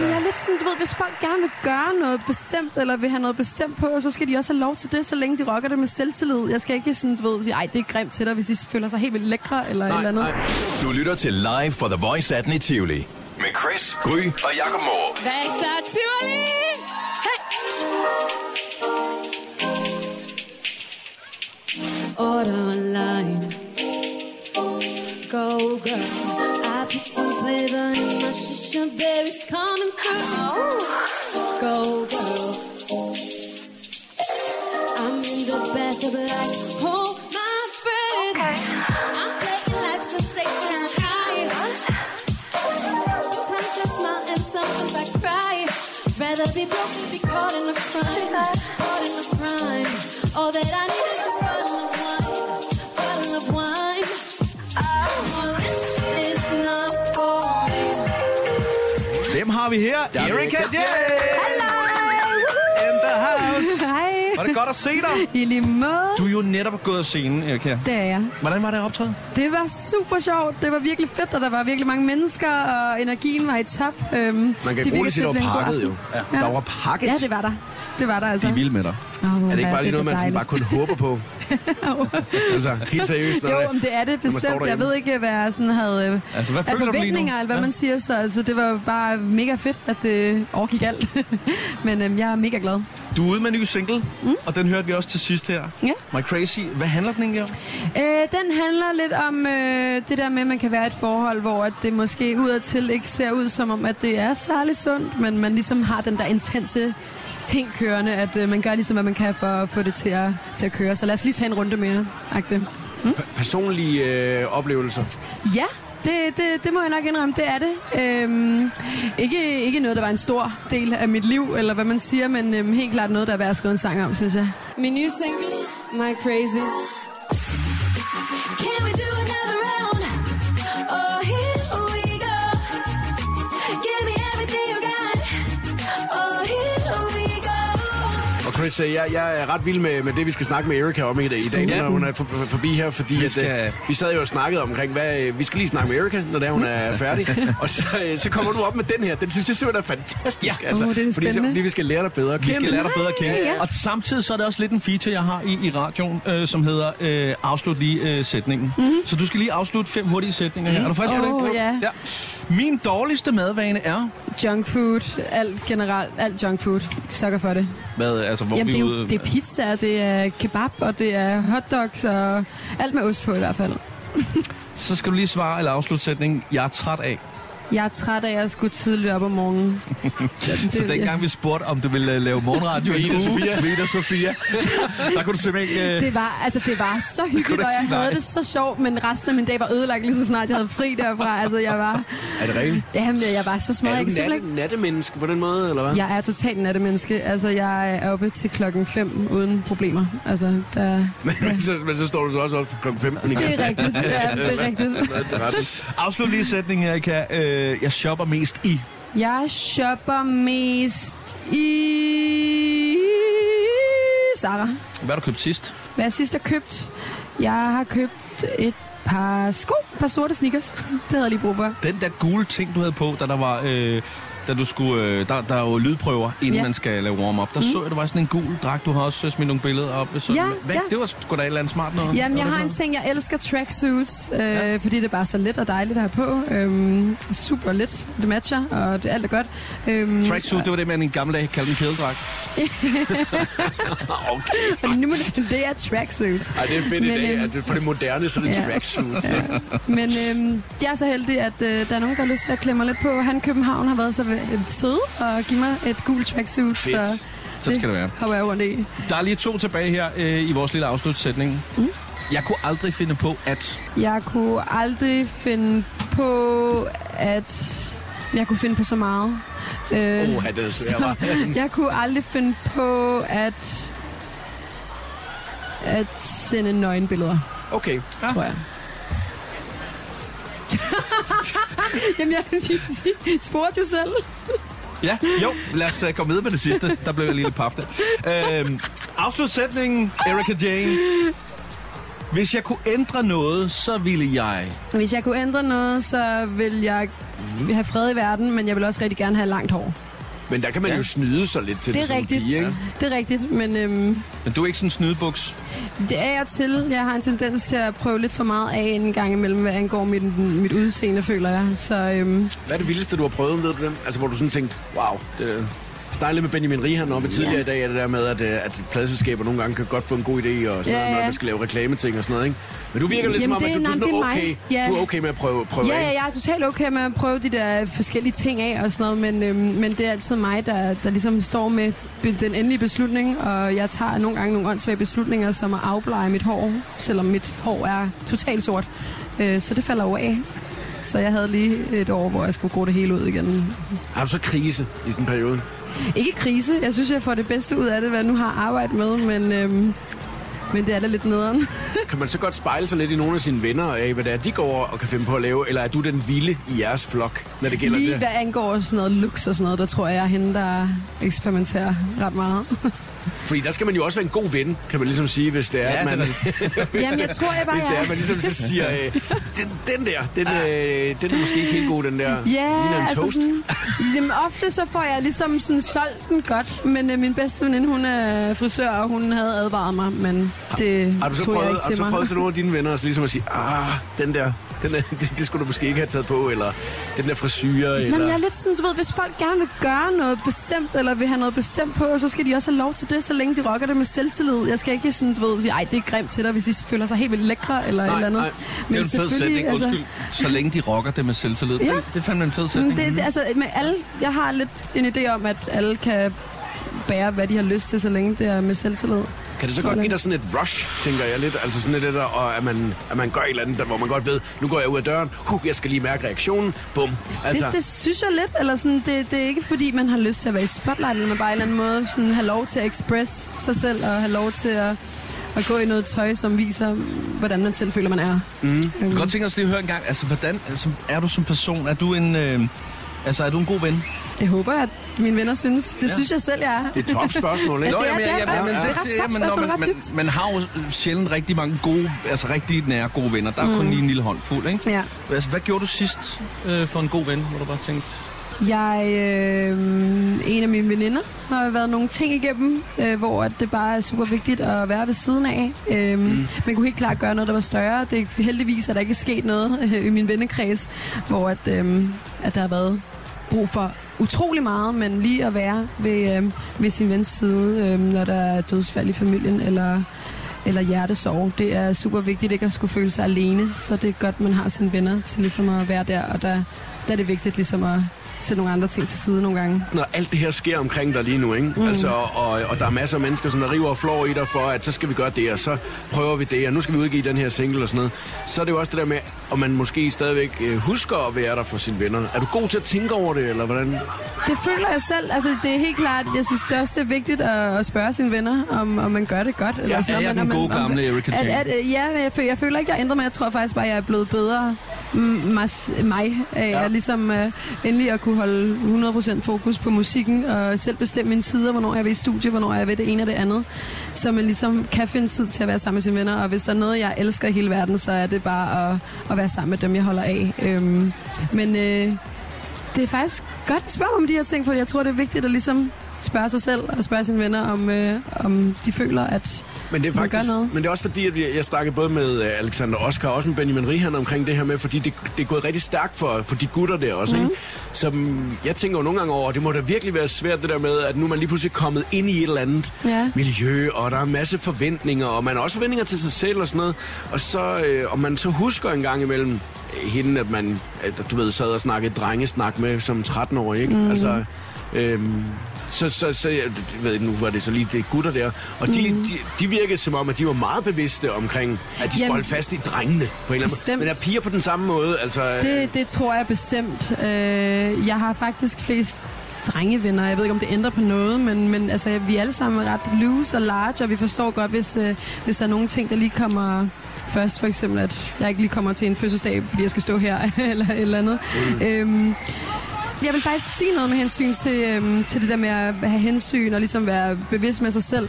Jamen, jeg er lidt sådan, du ved, hvis folk gerne vil gøre noget bestemt, eller vil have noget bestemt på, så skal de også have lov til det, så længe de rocker det med selvtillid. Jeg skal ikke sådan, du ved, sige, ej, det er grimt til dig, hvis de føler sig helt vildt lækre, eller nej, et eller andet. Nej. Du lytter til Live for The Voice 18 i Tivoli. Med Chris, Gry og Jakob Morup. Hvad så, Tivoli? Hey! Order online. Go, girl. Put some flavor in my shisha, baby's coming through. Oh. Go, girl. I'm in the bathroom like, Hold my friend. I'm playing life sensation high. Sometimes I smile and sometimes I cry. Rather be broke than be caught in a crime. Caught in a crime. All that I need har vi her? Erika J! In the house. Hej. Var det godt at se dig? I lige måde. Du er jo netop gået af scenen, Erika. Det er jeg. Hvordan var det optaget? Det var super sjovt. Det var virkelig fedt, og der var virkelig mange mennesker, og energien var i top. Øhm, Man kan roligt sige, virkelig det var pakket jo. Ja. Der var pakket. Ja, det var der. Det var der altså. De er vilde med dig. Oh, Er det ikke bare lige noget, man bare kun håber på? altså, helt seriøst. Jo, om det er det bestemt. Jeg ved ikke, hvad jeg sådan havde øh, Altså, hvad af forventninger, eller hvad Ja. man siger. Så altså, det var bare mega fedt, at det overgik alt. Men øhm, jeg er mega glad. Du er ude med en ny single, mm. og den hørte vi også til sidst her. Ja. My Crazy. Hvad handler den egentlig om? Øh, den handler lidt om øh, det der med, at man kan være i et forhold, hvor at det måske udadtil ikke ser ud som om, at det er særlig sundt, men man ligesom har den der intense ting kørende, at øh, man gør ligesom, hvad man kan for at få det til at, til at køre. Så lad os lige tage en runde mere. Agtigt. Personlige øh, oplevelser. Ja, det, det, det må jeg nok indrømme, det er det. Øhm, ikke, ikke noget, der var en stor del af mit liv, eller hvad man siger, men øhm, helt klart noget, der er værd at skrive en sang om, synes jeg. Min nye single, My Crazy. Chris, øh, jeg, jeg er ret vild med, med det, vi skal snakke med Erika om i, dag- i dag, Ja. når hun er for, for, forbi her, fordi Vi at, skal- øh, vi sad jo og snakkede omkring, hvad, øh, vi skal lige snakke med Erika, når det er, hun er færdig. og så, øh, så kommer du op med den her. Den synes jeg simpelthen er fantastisk. Altså, Åh, det er fordi, fordi vi skal lære dig bedre at Vi kende. skal lære dig bedre at kende. Ja, ja. Og samtidig så er det også lidt en feature, jeg har i, i radioen, øh, som hedder øh, afslut lige øh, sætningen. Mm-hmm. Så du skal lige afslutte fem hurtige sætninger her. Er du frisk på Åh, det? ja. ja. Min dårligste madvane er... Junk food, alt generelt, alt junk food. Sukker for det. Hvad, altså, hvor Jamen, vi det er, ude... jo, det er pizza, det er kebab, og det er hotdogs, og alt med ost på i hvert fald. Så skal du lige svare eller afslutte sætningen. Jeg er træt af. Jeg er træt af at skulle tidligt op om morgenen. Så dengang vi spurgte, om du ville øh, lave morgenradio i uge, Sofia. Ida Sofia, der kunne du simpelthen ikke... Øh, Det var, altså, det var så hyggeligt, og jeg havde nej. det så sjovt, men resten af min dag var ødelagt lige så snart jeg havde fri derfra. Altså, jeg var, Er det rigtigt? jamen, jeg var så smadret. Er Jeg du kan simpelthen natte, nattemenneske på den måde, eller hvad? Jeg er totalt nattemenneske. Altså, jeg er oppe til klokken 5 uden problemer. Altså, der... Men, men, så, men så står du så også op klokken 15 igen. Det er rigtigt. Ja, det er rigtigt. Det er afslut lige sætningen, Erika. Øh, jeg shopper mest i... Jeg shopper mest i... Zara. Hvad har du købt sidst? Hvad jeg sidst har købt? Jeg har købt et par sko, et par sorte sneakers. Det havde jeg lige brug for. Den der gule ting, du havde på, da der var... Øh, da du skulle, øh, der, der er jo lydprøver, inden Ja. man skal lave warm-up. Der mm. så jeg, der var sådan en gul dragt. Du har også øh, smidt nogle billeder op. Så, Ja, hvad, ja. Det var sgu da et eller andet smart noget. Jamen, jeg har var en ting. Jeg elsker tracksuits, øh, ja. fordi det er bare så let og dejligt at have på. Øhm, super let. Det matcher, og det, alt er godt. Øhm? Tracksuit, det var det, man i gamle dage kaldte en kædedragt. Okay. og nu må det, det er tracksuits. Ej, det er fedt i Men, dag. øhm, det- For det moderne, så er det ja. tracksuit. Ja. Men øhm, jeg er så heldig, at øh, der er nogen, der har lyst til at klemme mig lidt på. Han København har været så øh, sød og give mig et gult tracksuit. Fedt. Så Så skal det være. hopper jeg rundt i. Der er lige to tilbage her øh, i vores lille afslutsætning. Mm. Jeg kunne aldrig finde på at... Jeg kunne aldrig finde på, at... Jeg kunne finde på så meget. Øh, Åh, det er svært, jeg kunne aldrig finde på at at sende nøgenbilleder, Okay. tror jeg. Jamen, jeg spurgte jo selv. Ja, jo, lad os uh, komme videre med det sidste. Der blev jeg lige lidt paf der. Øhm, afslutsætningen, Erika Jane. Hvis jeg kunne ændre noget, så ville jeg... Hvis jeg kunne ændre noget, så vil jeg have fred i verden, men jeg vil også rigtig gerne have langt hår. Men der kan man Ja. jo snyde sig lidt til Det det, er rigtigt. pige, ikke? Det er rigtigt, men øhm, Men du er ikke sådan en snydebuks. det er jeg til. Jeg har en tendens til at prøve lidt for meget af en gang imellem, hvad angår mit, mit udseende, føler jeg. Så øhm, Hvad er det vildeste, du har prøvet, ved du det? Altså, hvor du sådan tænkte, wow, det snakkede lidt med Benjamin Rihan tidligere Ja. i dag, det der med, at, øh, at pladselskaber nogle gange kan godt få en god idé, og sådan Ja, noget, når man skal lave reklameting og sådan noget, ikke? Men du virker lidt som om, at du, du, er nej, sådan er mig. okay, Ja. du er okay med at prøve, prøve ja, af. ja, jeg er totalt okay med at prøve de der forskellige ting af og sådan noget, men, øhm, men det er altid mig, der, der ligesom står med den endelige beslutning, og jeg tager nogle gange nogle åndssvage beslutninger, som at afblege mit hår, selvom mit hår er totalt sort. Øh, så det falder over af. Så jeg havde lige et år, hvor jeg skulle gro det hele ud igen. Har du så krise i sådan en periode? Ikke krise. Jeg synes, jeg får det bedste ud af det, hvad jeg nu har arbejdet med, men, øhm, men det er da lidt nederen. Kan man så godt spejle sig lidt i nogle af sine venner af, hvad det er, de går og kan finde på at lave? Eller er du den vilde i jeres flok, når det gælder Lige det? hvad angår sådan noget looks og sådan noget, der tror jeg, jeg er hende, der eksperimenterer ret meget. Fordi der skal man jo også være en god ven, kan man ligesom sige, hvis det er, Ja, at man, Jamen, jeg tror, jeg bare hvis det er, at man ligesom så siger, øh, den, den der, den, øh, den er måske ikke helt god, den der. Ja, altså toast. sådan, jamen, ofte så får jeg ligesom sådan solgt den godt, men øh, min bedste veninde, hun er frisør, og hun havde advaret mig, men det Har du så tog jeg prøvet, ikke har du til så prøvet til nogle af dine venner også ligesom at sige, ah, den der, den er, det, det skulle du måske ikke have taget på, eller den der frisyre, eller... Jamen, jeg er lidt sådan, du ved, hvis folk gerne vil gøre noget bestemt, eller vil have noget bestemt på, så skal de også have lov til det, så længe de rocker det med selvtillid. Jeg skal ikke sådan, du ved, sige, ej, det er grimt til dig, hvis de føler sig helt vildt lækre, eller Nej, et eller andet. nej. Det er en fed sætning. Undskyld. Så længe de rocker det med selvtillid. Ja. Det, det er fandme en fed Men sætning. det, det, altså, med alle, jeg har lidt en idé om, at alle kan bære, hvad de har lyst til, så længe det er med selvtillid. Kan det så godt give dig sådan et rush, tænker jeg lidt? Altså sådan lidt, der, og at man, at man gør et eller andet, der, hvor man godt ved, nu går jeg ud af døren, huh, jeg skal lige mærke reaktionen, bum. Altså, Det, det synes jeg lidt, eller sådan, det, det er ikke fordi, man har lyst til at være i spotlight, eller man bare på en eller anden måde sådan, have lov til at express sig selv, og have lov til at, at gå i noget tøj, som viser, hvordan man selv føler, man er. Mm. Jeg kan godt tænke os lige at høre en gang, altså, hvordan altså, er du som person? Er du en, øh, altså, er du en god ven? Det håber jeg, at mine venner synes. Det Ja. ja. synes jeg selv, jeg er. det er et tough spørgsmål, ikke? Ja, er- jamen, jamen, ret- men det er jamen, spørgsmål, når man, man, man har jo sjældent rigtig mange gode, altså rigtig nære gode venner. Der er kun lige en lille håndfuld, ikke? Ja. Altså, hvad gjorde du sidst øh, for en god ven, hvor du bare tænkte... Jeg, øh, en af mine veninder, har været nogle ting igennem, øh, hvor at det bare er super vigtigt at være ved siden af. Øh, mm. Man kunne helt klart gøre noget, der var større. Det er heldigvis, at der ikke er sket noget øh, i min vennekreds, hvor at, øh, at der har været brug for utrolig meget, men lige at være ved, øh, ved sin vens side, øh, når der er dødsfald i familien, eller eller hjertesorg. Det er super vigtigt ikke at skulle føle sig alene, så det er godt, man har sine venner til ligesom at være der, og der, der er det vigtigt ligesom at sætte nogle andre ting til side nogle gange. Når alt det her sker omkring dig lige nu, ikke? Mm. Altså, og, og der er masser af mennesker, som der river og flår i dig for, at så skal vi gøre det, og så prøver vi det, og nu skal vi udgive den her single og sådan noget. Så er det jo også det der med, om man måske stadigvæk øh, husker at være der for sine venner. Er du god til at tænke over det, eller hvordan? Det føler jeg selv. Altså, det er helt klart, jeg synes det også, det er vigtigt at, at spørge sine venner, om, om man gør det godt. Eller Ja, sådan, er jeg man, den gode man, gamle Erika at, at, Ja, jeg føler, jeg føler ikke, jeg har ændret mig. Jeg tror faktisk bare, jeg er blevet bedre mas, mig af Ja. at ligesom uh, endelig at kunne holde 100% fokus på musikken og selv bestemme mine sider, hvornår jeg vil i studie, hvornår jeg vil det ene og det andet. Så man ligesom kan finde tid til at være sammen med sine venner. Og hvis der er noget, jeg elsker i hele verden, så er det bare at, at være sammen med dem, jeg holder af. Øhm, men øh, det er faktisk godt at spørge om de her ting, for jeg tror, det er vigtigt at ligesom spørge sig selv og spørge sine venner, om, øh, om de føler, at Men det er faktisk, men det er også fordi, at jeg, jeg snakkede både med øh, Alexander Oskar og også med Benjamin Rihan omkring det her med, fordi det, det er gået rigtig stærkt for, for de gutter der også, mm. ikke? Som jeg tænker jo nogle gange over, det må da virkelig være svært det der med, at nu er man lige pludselig kommet ind i et eller andet Ja. miljø, og der er en masse forventninger, og man har også forventninger til sig selv og sådan noget. Og så, øh, om man så husker en gang imellem øh, hende, at man, at, du ved, sad og snakkede drengesnak med som 13-årig, ikke? Mm. Altså, øhm, så, så, så jeg ved ikke, nu var det så lige det gutter der, og de, mm. de, de virkede som om, at de var meget bevidste omkring, at de skulle holde fast i drengene på en eller anden måde. Men er piger på den samme måde? Altså, Det, det tror jeg bestemt. Øh, jeg har faktisk flest drengevenner. Jeg ved ikke, om det ændrer på noget, men, men altså, vi er alle sammen ret loose og large, og vi forstår godt, hvis, øh, hvis der er nogle ting, der lige kommer først. For eksempel, at jeg ikke lige kommer til en fødselsdag, fordi jeg skal stå her, eller et eller andet. Mm. Øhm, jeg vil faktisk sige noget med hensyn til, øhm, til det der med at have hensyn og ligesom være bevidst med sig selv.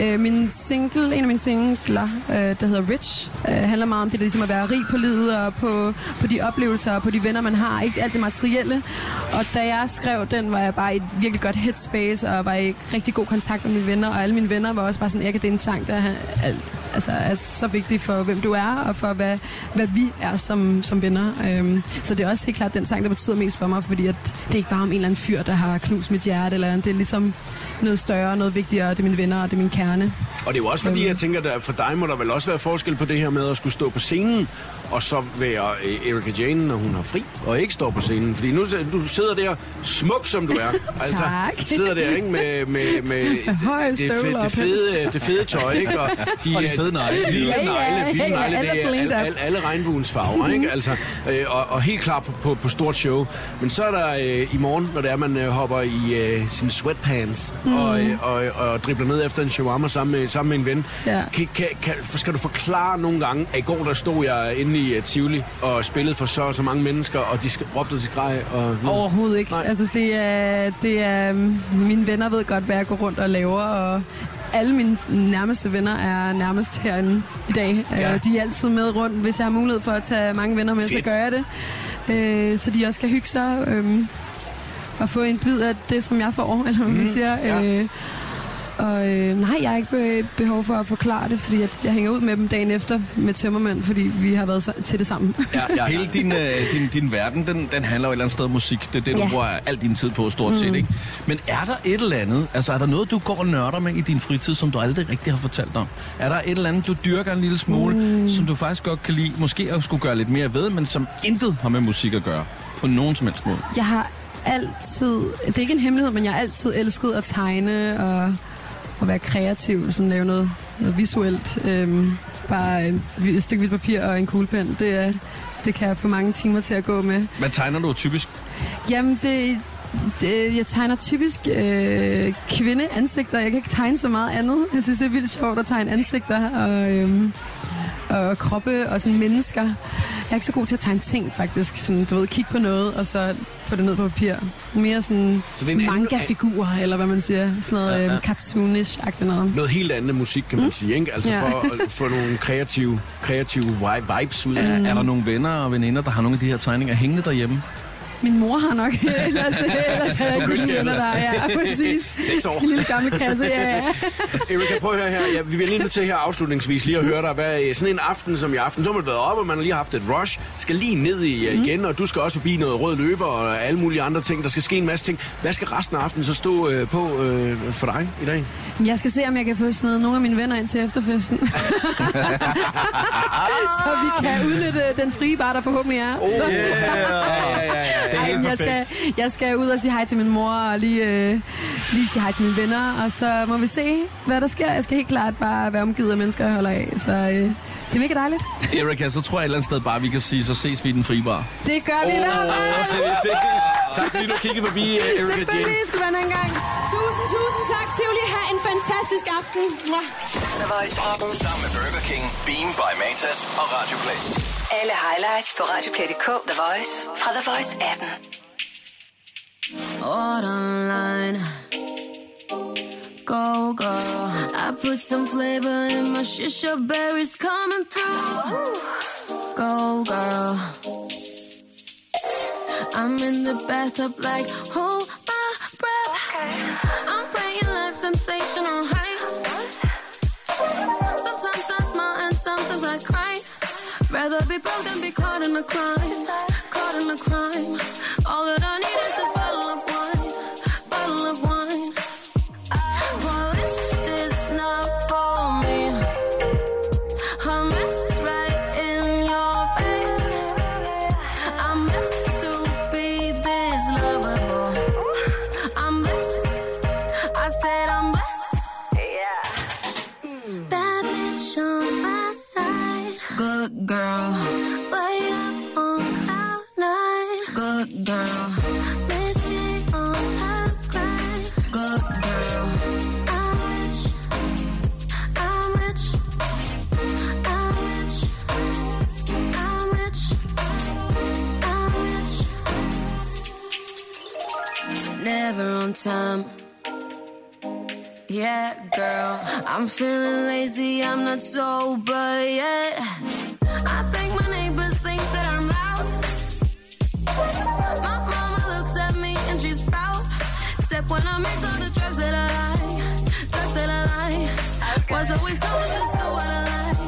Øh, min single, en af mine singler, øh, der hedder Rich, øh, handler meget om det der ligesom at være rig på livet og på, på de oplevelser og på de venner, man har. Ikke alt det materielle. Og da jeg skrev den, var jeg bare i et virkelig godt headspace og var i rigtig god kontakt med mine venner. Og alle mine venner var også bare sådan, at det er en sang, der altså, er så vigtig for, hvem du er og for, hvad, hvad vi er som, som venner. Øhm, så det er også helt klart den sang, der betyder mest for mig, fordi at det er ikke bare om en eller anden fyr, der har knust mit hjerte, eller andet. det er ligesom noget større, noget vigtigere, det er mine venner, og det er min kerne. Og det er jo også fordi, jeg tænker, at for dig må der vel også være forskel på det her med at skulle stå på scenen, og så være øh, Erika Jane, når hun har fri, og ikke står på scenen. Fordi nu du sidder der smuk, som du er. Altså, Tak. sidder der ikke med, med, med høje det, det, fede, det fede tøj, ikke? Og de, øh, fede negle. Hvide Ja, negle, ja, ja, negle, alle det er alle, alle, alle regnbuens farver, ikke? Altså, øh, og, og helt klar på, på, på stort show. Men så er der øh, i morgen, når det er, man øh, hopper i øh, sine sweatpants Mm. og, øh, og, og dribler ned efter en shawarma sammen med, sammen med en ven. Ja. Kan, kan, kan, skal du forklare nogle gange, at i går der stod jeg inde i uh, Tivoli og spillede for så så mange mennesker, og de råbte til grej. Og, Overhovedet ikke. Nej. Altså, det er, det er, mine venner ved godt, hvad jeg går rundt og laver, og alle mine nærmeste venner er nærmest herinde i dag. Ja. Ja. De er altid med rundt. Hvis jeg har mulighed for at tage mange venner med, Fedt. så gør jeg det. Øh, så de også kan hygge sig øh, og få en bid af det, som jeg får, eller hvad man Mm, siger. ja. Øh, og øh, nej, jeg har ikke be- behov for at forklare det, fordi at jeg hænger ud med dem dagen efter med tømmermænd, fordi vi har været så, til det sammen. Ja, ja. Hele din, øh, din, din verden, den, den handler jo et eller andet sted om musik. Det er det, du Ja. bruger al din tid på, stort set. Ikke? Men er der et eller andet, altså er der noget, du går og nørder med i din fritid, som du aldrig rigtig har fortalt om? Er der et eller andet, du dyrker en lille smule, mm. som du faktisk godt kan lide, måske at skulle gøre lidt mere ved, men som intet har med musik at gøre? På nogen som helst måde. Jeg har altid, det er ikke en hemmelighed, men jeg har altid elsket at tegne og, og være kreativ, sådan lave noget, noget visuelt. Øhm, bare øh, et stykke hvidt papir og en kuglepen, det, er, det kan jeg få mange timer til at gå med. Hvad tegner du typisk? Jamen, det, det, jeg tegner typisk øh, kvindeansigter. Jeg kan ikke tegne så meget andet. Jeg synes, det er vildt sjovt at tegne ansigter og, øhm, og kroppe og sådan mennesker. Jeg er ikke så god til at tegne ting, faktisk. Sådan, du ved, kigge på noget, og så få det ned på papir. Mere sådan Så det er en manga-figurer, eller hvad man siger. Sådan noget Ja, ja, ja. cartoonish-agtigt noget. Noget helt andet musik, kan man mm. sige, ikke? Altså Ja. for at få nogle kreative, kreative vi- vibes ud af Er, er der nogle venner og veninder, der har nogle af de her tegninger hængende derhjemme? Min mor har nok, ellers, ellers har jeg ikke der. Ja, præcis. Seks år. En lille gammel kasse, ja, ja. Erika, prøv at høre her. Ja, vi bliver lige nødt til her afslutningsvis lige at høre dig. Hvad, øh, sådan en aften som i aften, så har man været op, og man har lige haft et rush. Skal lige ned i mm. igen, og du skal også forbi noget rød løber og alle mulige andre ting. Der skal ske en masse ting. Hvad skal resten af aftenen så stå øh, på øh, for dig i dag? Jeg skal se, om jeg kan få sådan nogle af mine venner ind til efterfesten. så vi kan udnytte den frie bar, der forhåbentlig er. så, ja, jeg, skal, jeg skal ud og sige hej til min mor og lige, øh, lige sige hej til mine venner. Og så må vi se, hvad der sker. Jeg skal helt klart bare være omgivet af mennesker, jeg holder af. Så øh, det er mega dejligt. Erika, så tror jeg et eller andet sted bare, vi kan sige, så ses vi i den frie bar. Det gør vi fald. Vi ses. Tak fordi du kiggede forbi, øh, Erika Jane. Selvfølgelig skal være en gang. Tusind, tusind tak, Tivoli. Ha' en fantastisk aften. Mwah. The Voice 18. Sammen med Burger King, Beam by Matas og Radio Play. Alle highlights på Radioplay.dk. The Voice fra The Voice 18. Order line. Go, go. I put some flavor in my shisha berries coming through. Go, girl. I'm in the bathtub like, hold my breath. I'm praying life sensational Rather be broke than be caught in a crime. Caught in a crime. All that I need time. Yeah, girl, I'm feeling lazy, I'm not sober yet. I think my neighbors think that I'm loud. My mama looks at me and she's proud. Except when I mix all the drugs that I like, drugs that I like. Was always told to just do what I like.